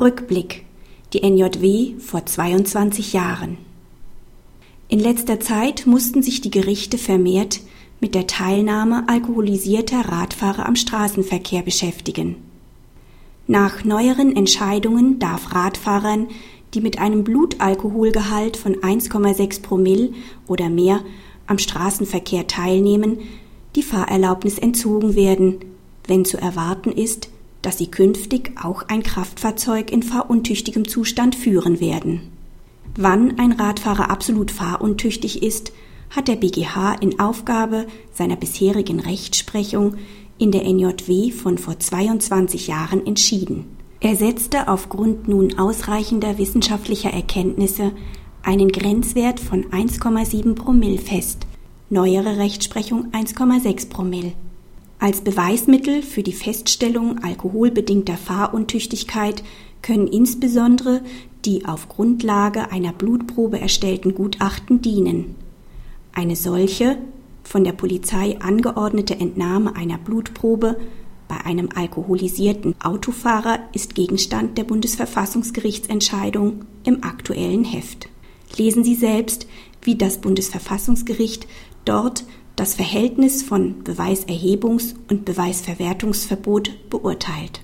Rückblick. Die NJW vor 22 Jahren. In letzter Zeit mussten sich die Gerichte vermehrt mit der Teilnahme alkoholisierter Radfahrer am Straßenverkehr beschäftigen. Nach neueren Entscheidungen darf Radfahrern, die mit einem Blutalkoholgehalt von 1,6 Promille oder mehr am Straßenverkehr teilnehmen, die Fahrerlaubnis entzogen werden, wenn zu erwarten ist, dass sie künftig auch ein Kraftfahrzeug in fahruntüchtigem Zustand führen werden. Wann ein Radfahrer absolut fahruntüchtig ist, hat der BGH in Aufgabe seiner bisherigen Rechtsprechung in der NJW von vor 22 Jahren entschieden. Er setzte aufgrund nun ausreichender wissenschaftlicher Erkenntnisse einen Grenzwert von 1,7 Promille fest, neuere Rechtsprechung 1,6 Promille. Als Beweismittel für die Feststellung alkoholbedingter Fahruntüchtigkeit können insbesondere die auf Grundlage einer Blutprobe erstellten Gutachten dienen. Eine solche, von der Polizei angeordnete Entnahme einer Blutprobe bei einem alkoholisierten Autofahrer ist Gegenstand der Bundesverfassungsgerichtsentscheidung im aktuellen Heft. Lesen Sie selbst, wie das Bundesverfassungsgericht dort das Verhältnis von Beweiserhebungs- und Beweisverwertungsverbot beurteilt.